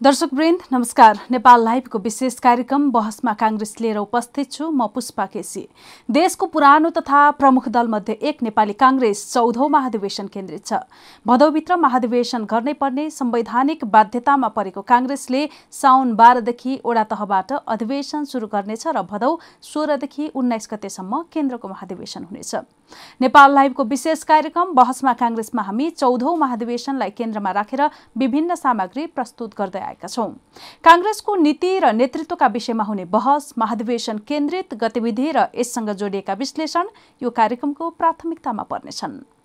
दर्शकवृन्द नमस्कार। नेपाल लाइभको विशेष कार्यक्रम बहसमा काङ्ग्रेस लिएर उपस्थित छु म पुष्पा केसी। देशको पुरानो तथा प्रमुख दलमध्ये एक नेपाली काङ्ग्रेस चौधौं महाधिवेशन केन्द्रित छ। भदौभित्र महाधिवेशन गर्नै पर्ने संवैधानिक बाध्यतामा परेको काङ्ग्रेसले साउन बाह्रदेखि ओडा तहबाट अधिवेशन शुरू गर्नेछ र भदौ सोह्रदेखि उन्नाइस गतेसम्म केन्द्रको महाधिवेशन हुनेछ। नेपाल लाइभको विशेष कार्यक्रम बहसमा काङ्ग्रेसमा हामी चौधौं महाधिवेशनलाई केन्द्रमा राखेर विभिन्न सामग्री प्रस्तुत गर्दै आएका छौं। काङ्ग्रेसको नीति र नेतृत्वका विषयमा हुने बहस महाधिवेशन केन्द्रित गतिविधि र यससँग जोडिएका विश्लेषण यो कार्यक्रमको प्राथमिकतामा पर्नेछन्।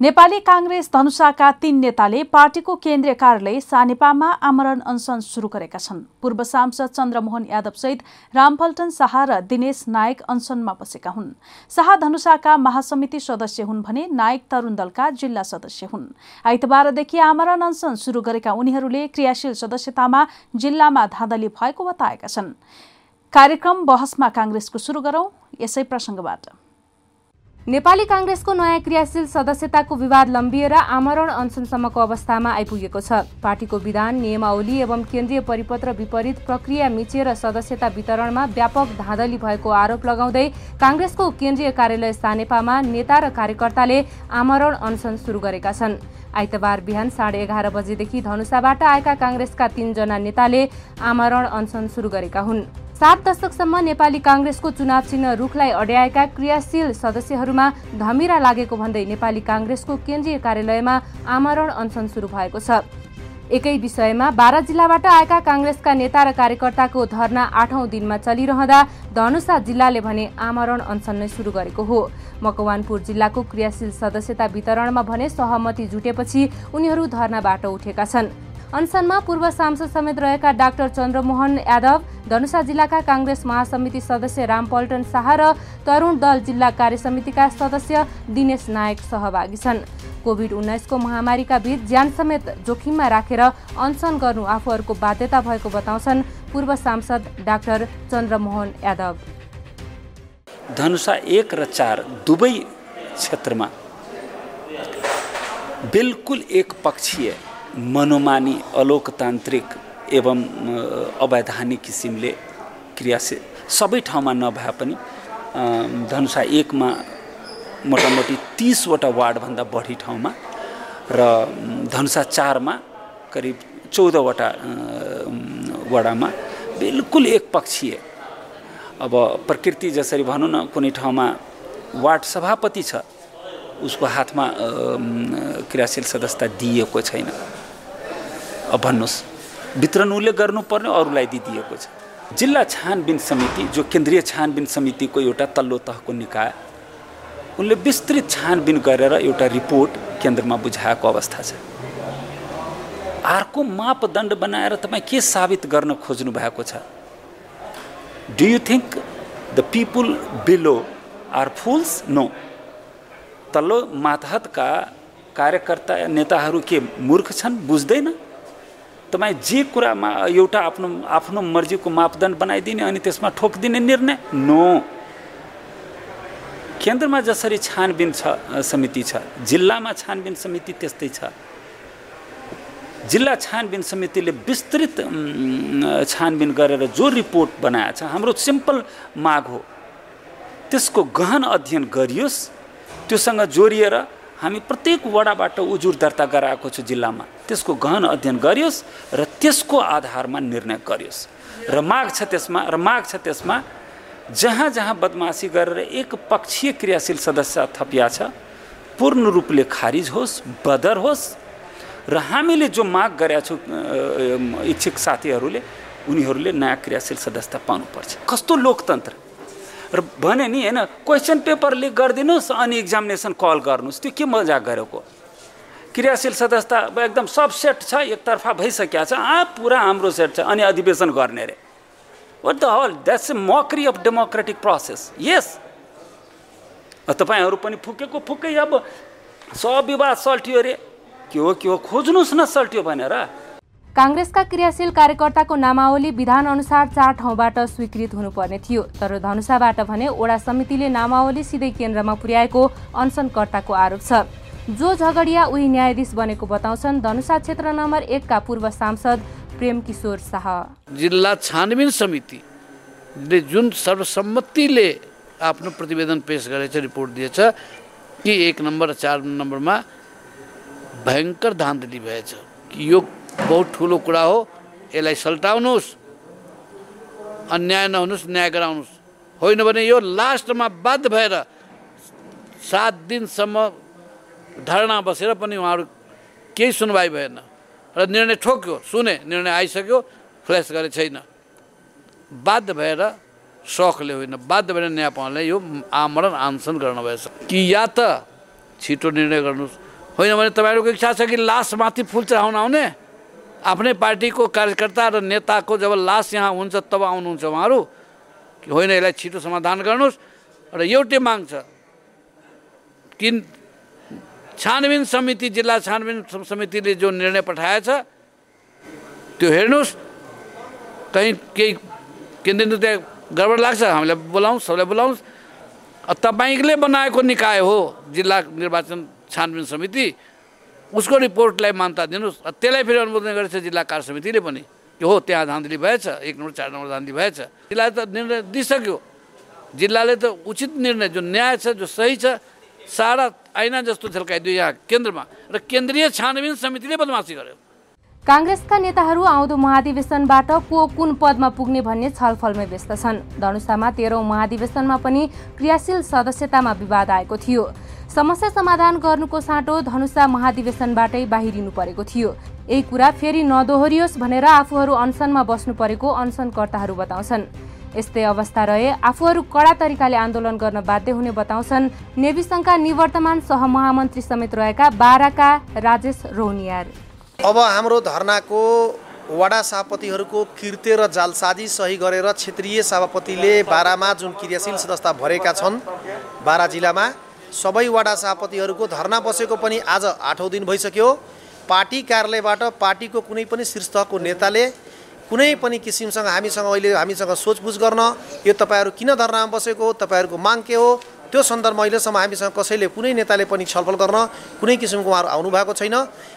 नेपाली काङ्ग्रेस धनुषाका तीन नेताले पार्टीको केन्द्रीय कार्यालय सानेपामा आमरण अनसन शुरू गरेका छन्। पूर्व सांसद चन्द्रमोहन यादवसहित रामफल्टन शाह र दिनेश नायक अनसनमा बसेका हुन्। शाह धनुषाका महासमिति सदस्य हुन् भने नायक तरुण दलका जिल्ला सदस्य हुन्। आइतबारदेखि आमरण अनसन शुरू गरेका उनीहरूले क्रियाशील सदस्यतामा जिल्लामा धाँधली भएको बताएका छन्। कार्यक्रम बहसमा काङ्ग्रेसको शुरू गरौं। यसै प्रसङ्गबाट। नेपाली काङ्ग्रेसको नयाँ क्रियाशील सदस्यताको विवाद लम्बिएर आमरण अनसनसम्मको अवस्थामा आइपुगेको छ। पार्टीको विधान नियमावली एवं केन्द्रीय परिपत्र विपरीत प्रक्रिया मिचेर सदस्यता वितरणमा व्यापक धाँधली भएको आरोप लगाउँदै काङ्ग्रेसको केन्द्रीय कार्यालय सानेपामा नेता र कार्यकर्ताले आमरण अनसन सुरु गरेका छन्। आइतबार बिहान साढे एघार बजेदेखि धनुषाबाट आएका काङ्ग्रेसका तीनजना नेताले आमरण अनसन सुरु गरेका हुन्। सात दशकसम्म नेपाली काङ्ग्रेसको चुनाव चिन्ह रुखलाई अड्याएका क्रियाशील सदस्यहरूमा धमिरा लागेको भन्दै नेपाली काङ्ग्रेसको केन्द्रीय कार्यालयमा आमरण अनसन सुरु भएको छ। एकै विषयमा बाह्र जिल्लाबाट आएका काङ्ग्रेसका नेता र कार्यकर्ताको धरना आठौं दिनमा चलिरहँदा धनुषा जिल्लाले भने आमरण अनसन नै सुरु गरेको हो। मकवानपुर जिल्लाको क्रियाशील सदस्यता वितरणमा भने सहमति जुटेपछि उनीहरू धरनाबाट उठेका छन्। अनसनमा पूर्व सांसद समेत रहेका डाक्टर चन्द्रमोहन यादव धनुषा जिल्लाका काङ्ग्रेस महासमिति सदस्य रामपल्टन शाह र तरुण दल जिल्ला कार्यसमितिका सदस्य दिनेश नायक सहभागी छन्। कोभिड उन्नाइसको महामारीका बीच ज्यान समेत जोखिममा राखेर अनसन गर्नु आफूहरूको बाध्यता भएको बताउँछन् पूर्व सांसद डाक्टर चन्द्रमोहन यादव। धनुषा एक र चार दुवै क्षेत्रमा बिल्कुल एक पक्षीय मनोमानी अलोकतान्त्रिक एवं अवैधानिक किसिमले क्रियाशील सबै ठाउँमा नभए पनि धनुषा एकमा मोटामोटी तिसवटा वार्डभन्दा बढी ठाउँमा र धनुषा चारमा करिब चौधवटा वडामा बिल्कुल एक पक्षीय। अब प्रकृति जसरी भनौँ न कुनै ठाउँमा वार्ड सभापति छ उसको हातमा क्रियाशील सदस्यता दिएको छैन। अब भन्नुहोस्। वितरण उसले गर्नुपर्ने अरूलाई दिइदिएको छ। जिल्ला छानबिन समिति जो केन्द्रीय छानबिन समितिको एउटा तल्लो तहको निकाय उनले विस्तृत छानबिन गरेर एउटा रिपोर्ट केन्द्रमा बुझाएको अवस्था छ। अर्को मापदण्ड बनाएर तपाईँ के साबित गर्न खोज्नु भएको छ? Do you think the people below are fools no तल्लो मातहतका कार्यकर्ता नेताहरू के मूर्ख छन्? बुझ्दैन। तपाईँ जे कुरामा एउटा आफ्नो आफ्नो मर्जीको मापदण्ड बनाइदिने अनि त्यसमा ठोकिदिने निर्णय? नो। केन्द्रमा जसरी छानबिन छ समिति छ जिल्लामा छानबिन समिति त्यस्तै छ। जिल्ला छानबिन समितिले विस्तृत छानबिन गरेर जो रिपोर्ट बनाएको छ हाम्रो सिम्पल माग हो। त्यसको गहन अध्ययन गरियोस् त्योसँग जोडिएर हामी प्रत्येक वडाबाट उजुर दर्ता गराएको छु जिल्लामा। त्यसको गहन अध्ययन गरियोस् र त्यसको आधारमा निर्णय गरियोस्। र माग छ त्यसमा र माग छ त्यसमा जहाँ जहाँ बदमासी गरेर एक पक्षीय क्रियाशील सदस्य थपिया छ पूर्ण रूपले खारिज होस् बदर होस् र हामीले जो माग गरेका छौँ इच्छुक साथीहरूले उनीहरूले नयाँ क्रियाशील सदस्यता पाउनुपर्छ। कस्तो लोकतन्त्र? र भने नि होइन क्वेसन पेपर लिक गरिदिनुहोस् अनि इक्जामिनेसन कल गर्नुहोस्। त्यो के मजा गरेको? क्रियाशील सदस्यता एकदम सब सेट छ एकतर्फा भइसकेको छ। आ पुरा हाम्रो सेट छ अनि अधिवेशन गर्ने अरे। What the hell that's a mockery of democratic process yes तपाईँहरू पनि फुकेको फुकै अब सब विवाद सल्टियो अरे। के हो के हो? खोज्नुहोस् न सल्टियो भनेर। काङ्ग्रेसका क्रियाशील कार्यकर्ताको नामावली विधान अनुसार चार ठाउँबाट स्वीकृत हुनुपर्ने थियो। तर धनुषाबाट भने ओडा समितिले नामावली सिधै केन्द्रमा पुर्याएको अनसनकर्ताको आरोप छ। जो झगडिया उही न्यायाधीश बनेको बताउँछन्। धनुषा क्षेत्र नम्बर एकका पूर्व सांसद प्रेम किशोर शाह। जिल्ला छानबिन समितिले जुन सर्वसम्मतिले आफ्नो प्रतिवेदन पेश गरेछ रिपोर्ट दिएछ कि एक नम्बर चार नम्बरमा भयङ्कर धाँधली भएछ कि यो बहुत ठुलो कुरा हो। यसलाई सल्टाउनुहोस् अन्याय नहुनुहोस् न्याय गराउनुहोस्। होइन भने यो लास्टमा बाध्य भएर सात दिनसम्म धरना बसेर पनि उहाँहरू केही सुनवाई भएन। र निर्णय ठोक्यो सुने निर्णय आइसक्यो फ्ल्यास गरे छैन। बाध्य भएर सखले होइन बाध्य भएर न्याय पाउनलाई यो आमरण गर्न भएछ। कि या त छिटो निर्णय गर्नुहोस्। होइन भने तपाईँहरूको इच्छा छ कि लासमाथि फुल चढाउन आउने आफ्नै पार्टीको कार्यकर्ता र नेताको जब लास यहाँ हुन्छ तब आउनुहुन्छ उहाँहरू। कि होइन यसलाई छिटो समाधान गर्नुहोस्। र एउटै माग छ कि छानबिन समिति जिल्ला छानबिन समितिले जो निर्णय पठाएछ त्यो हेर्नुहोस्। कहीँ केही केन्द्रीय त्यहाँ गडबड लाग्छ हामीलाई बोलाउँ सबलाई बोलाउँ तपाईँले बनाएको निकाय हो जिल्ला निर्वाचन छानबिन समिति उसको रिपोर्टलाई मान्यता दिनुहोस्। त्यसलाई फेरि अनुमोदन गरेछ जिल्ला कार्य समितिले पनि। हो त्यहाँ धाँधली भएछ एक नम्बर चार नम्बर धाँधली भएछ। जिल्लाले त निर्णय दिइसक्यो। जिल्लाले त उचित निर्णय जो न्याय छ जो सही छ सारा ऐना जस्तो झल्काइदियो यहाँ केन्द्रमा र केन्द्रीय छानबिन समितिले बदमासी गर्यो। काङ्ग्रेसका नेताहरू आउँदो महाधिवेशनबाट को कुन पदमा पुग्ने भन्ने छलफलमै व्यस्त छन्। धनुषामा तेह्रौँ महाधिवेशनमा पनि क्रियाशील सदस्यतामा विवाद आएको थियो। समस्या समाधान गर्नुको साटो धनुषा महाधिवेशनबाटै बाहिरिनु परेको थियो। यही कुरा फेरि नदोहोरियोस् भनेर आफूहरू अनसनमा बस्नु परेको अनसनकर्ताहरू बताउँछन्। यस्तै अवस्था रहे। आफूहरू कडा तरिकाले आन्दोलन गर्न बाध्य हुने बताउँछन्। नेवी सङ्घका निवर्तमान सहमहामन्त्री समेत रहेका बाराका राजेश रौनियार अब हाम्रो धर्नाको वडा सभापतिहरूको कृत्य र जालसाजी सही गरेर क्षेत्रीय सभापतिले बारामा जुन क्रियाशील सदस्यता भरेका छन् बारा जिल्लामा सबै वडा सभापतिहरूको धर्ना बसेको पनि आज आठौँ दिन भइसक्यो। पार्टी कार्यालयबाट पार्टीको कुनै पनि शीर्षको नेताले कुनै पनि किसिमसँग हामीसँग अहिले हामीसँग सोचबुझ गर्न यो तपाईँहरू किन धर्नामा बसेको हो तपाईँहरूको माग के हो त्यो सन्दर्भमा अहिलेसम्म हामीसँग कसैले कुनै नेताले पनि छलफल गर्न कुनै किसिमको उहाँहरू आउनु भएको छैन।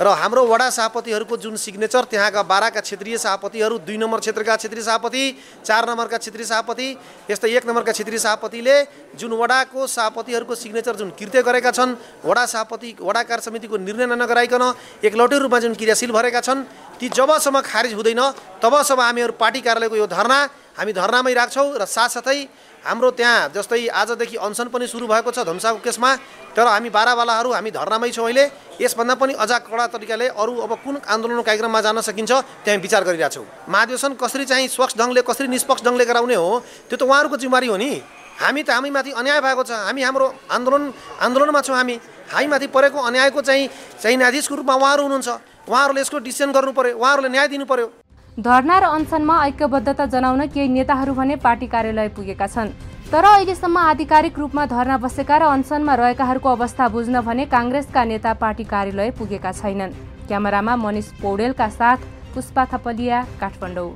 र हाम्रो वडा सभापतिहरूको जुन सिग्नेचर त्यहाँका बाह्रका क्षेत्रीय सभापतिहरू दुई नम्बर क्षेत्रका क्षेत्रीय सभापति चार नम्बरका क्षेत्रीय सभापति यस्तै एक नम्बरका क्षेत्रीय सभापतिले जुन वडाको सभापतिहरूको सिग्नेचर जुन कृत्य गरेका छन् वडा सभापति वडा कार्य समितिको निर्णय नगराइकन एकलौटे रूपमा जुन क्रियाशील भरेका छन् ती जबसम्म खारिज हुँदैन तबसम्म हामीहरू पार्टी कार्यालयको यो धर्ना हामी धर्नामै राख्छौँ र साथसाथै हाम्रो त्यहाँ जस्तै आजदेखि अनसन पनि सुरु भएको छ धनुषाको केसमा तर हामी बाह्रवालाहरू हामी धर्नामै छौँ अहिले। यसभन्दा पनि अझ कडा तरिकाले अरू अब कुन आन्दोलन कार्यक्रममा जान सकिन्छ त्यहाँ विचार गरिरहेछौँ महाधिवेशन कसरी चाहिँ स्वच्छ ढङ्गले कसरी निष्पक्ष ढङ्गले गराउने हो त्यो त उहाँहरूको जिम्मेवारी हो नि। हामी त हामीमाथि अन्याय भएको छ। हामी हाम्रो आन्दोलन आन्दोलनमा छौँ हामी। हामीमाथि परेको अन्यायको चाहिँ चाहिँ न्यायाधीशको रूपमा उहाँहरू हुनुहुन्छ। उहाँहरूले यसको डिसिसन गर्नु पऱ्यो उहाँहरूले न्याय दिनु पऱ्यो धरना र अनसनमा ऐक्यबद्धता जनाउन केही नेताहरू भने पार्टी कार्यालय पुगेका छन्। तर अहिलेसम्म आधिकारिक रूपमा धरना बसेका र अनसनमा रहेकाहरूको अवस्था बुझ्न भने काङ्ग्रेसका नेता पार्टी कार्यालय पुगेका छैनन्। क्यामेरामा मनिष पौडेलका साथ पुष्पा थपलिया काठमाडौँ।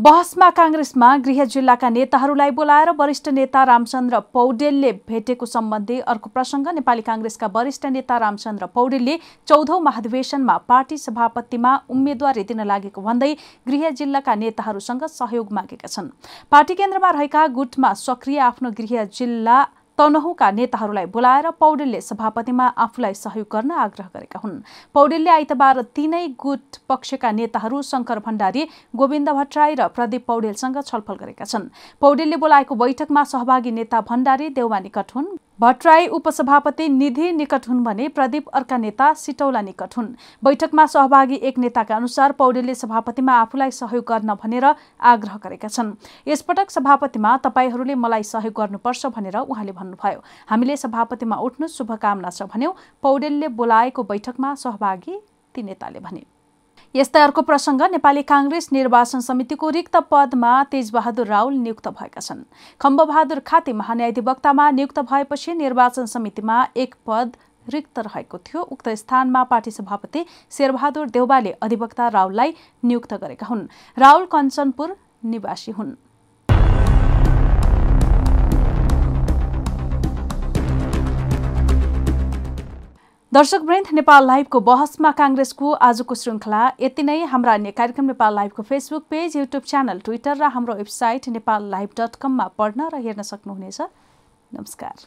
बहसमा काङ्ग्रेसमा गृह जिल्लाका नेताहरूलाई बोलाएर वरिष्ठ नेता रामचन्द्र पौडेलले भेटेको सम्बन्धी अर्को प्रसङ्ग। नेपाली काङ्ग्रेसका वरिष्ठ नेता रामचन्द्र पौडेलले चौधौं महाधिवेशनमा पार्टी सभापतिमा उम्मेद्वारी दिन लागेको भन्दै गृह जिल्लाका नेताहरूसँग सहयोग मागेका छन्। पार्टी केन्द्रमा रहेका गुटमा सक्रिय आफ्नो गृह जिल्ला तनहुका नेताहरूलाई बोलाएर पौडेलले सभापतिमा आफूलाई सहयोग गर्न आग्रह गरेका हुन्। पौडेलले आइतबार तीनै गुट पक्षका नेताहरू शङ्कर भण्डारी गोविन्द भट्टराई र प्रदीप पौडेलसँग छलफल गरेका छन्। पौडेलले बोलाएको बैठकमा सहभागी नेता भण्डारी देउवा निकट भट्टराई उपसभापति निधि निकट हुन् भने प्रदीप अर्का नेता सिटौला निकट हुन्। बैठकमा सहभागी एक नेताका अनुसार पौडेलले सभापतिमा आफूलाई सहयोग गर्न भनेर आग्रह गरेका छन्। यसपटक सभापतिमा तपाईँहरूले मलाई सहयोग गर्नुपर्छ भनेर उहाँले भन्नुभयो। हामीले सभापतिमा उठ्नु शुभकामना छ भन्यौ। पौडेलले बोलाएको बैठकमा सहभागी ती नेताले भने। यस्तै अर्को प्रसङ्ग नेपाली काङ्ग्रेस निर्वाचन समितिको रिक्त पदमा तेजबहादुर राउल नियुक्त भएका छन्। खम्बबहादुर खाती महान्यायाधिवक्तामा नियुक्त भएपछि निर्वाचन समितिमा एक पद रिक्त रहेको थियो। उक्त स्थानमा पार्टी सभापति शेरबहादुर देउबाले अधिवक्ता राउललाई नियुक्त गरेका हुन्। राउल कञ्चनपुर निवासी हुन्। दर्शकवृन्द नेपाल लाइभको बहसमा काङ्ग्रेसको आजको श्रृङ्खला। यति नै हाम्रा अन्य कार्यक्रम Nepal लाइभको Facebook page YouTube channel Twitter र हाम्रो वेबसाइट नेपाल लाइभ डट कममा पढ्न र हेर्न सक्नुहुनेछ। नमस्कार।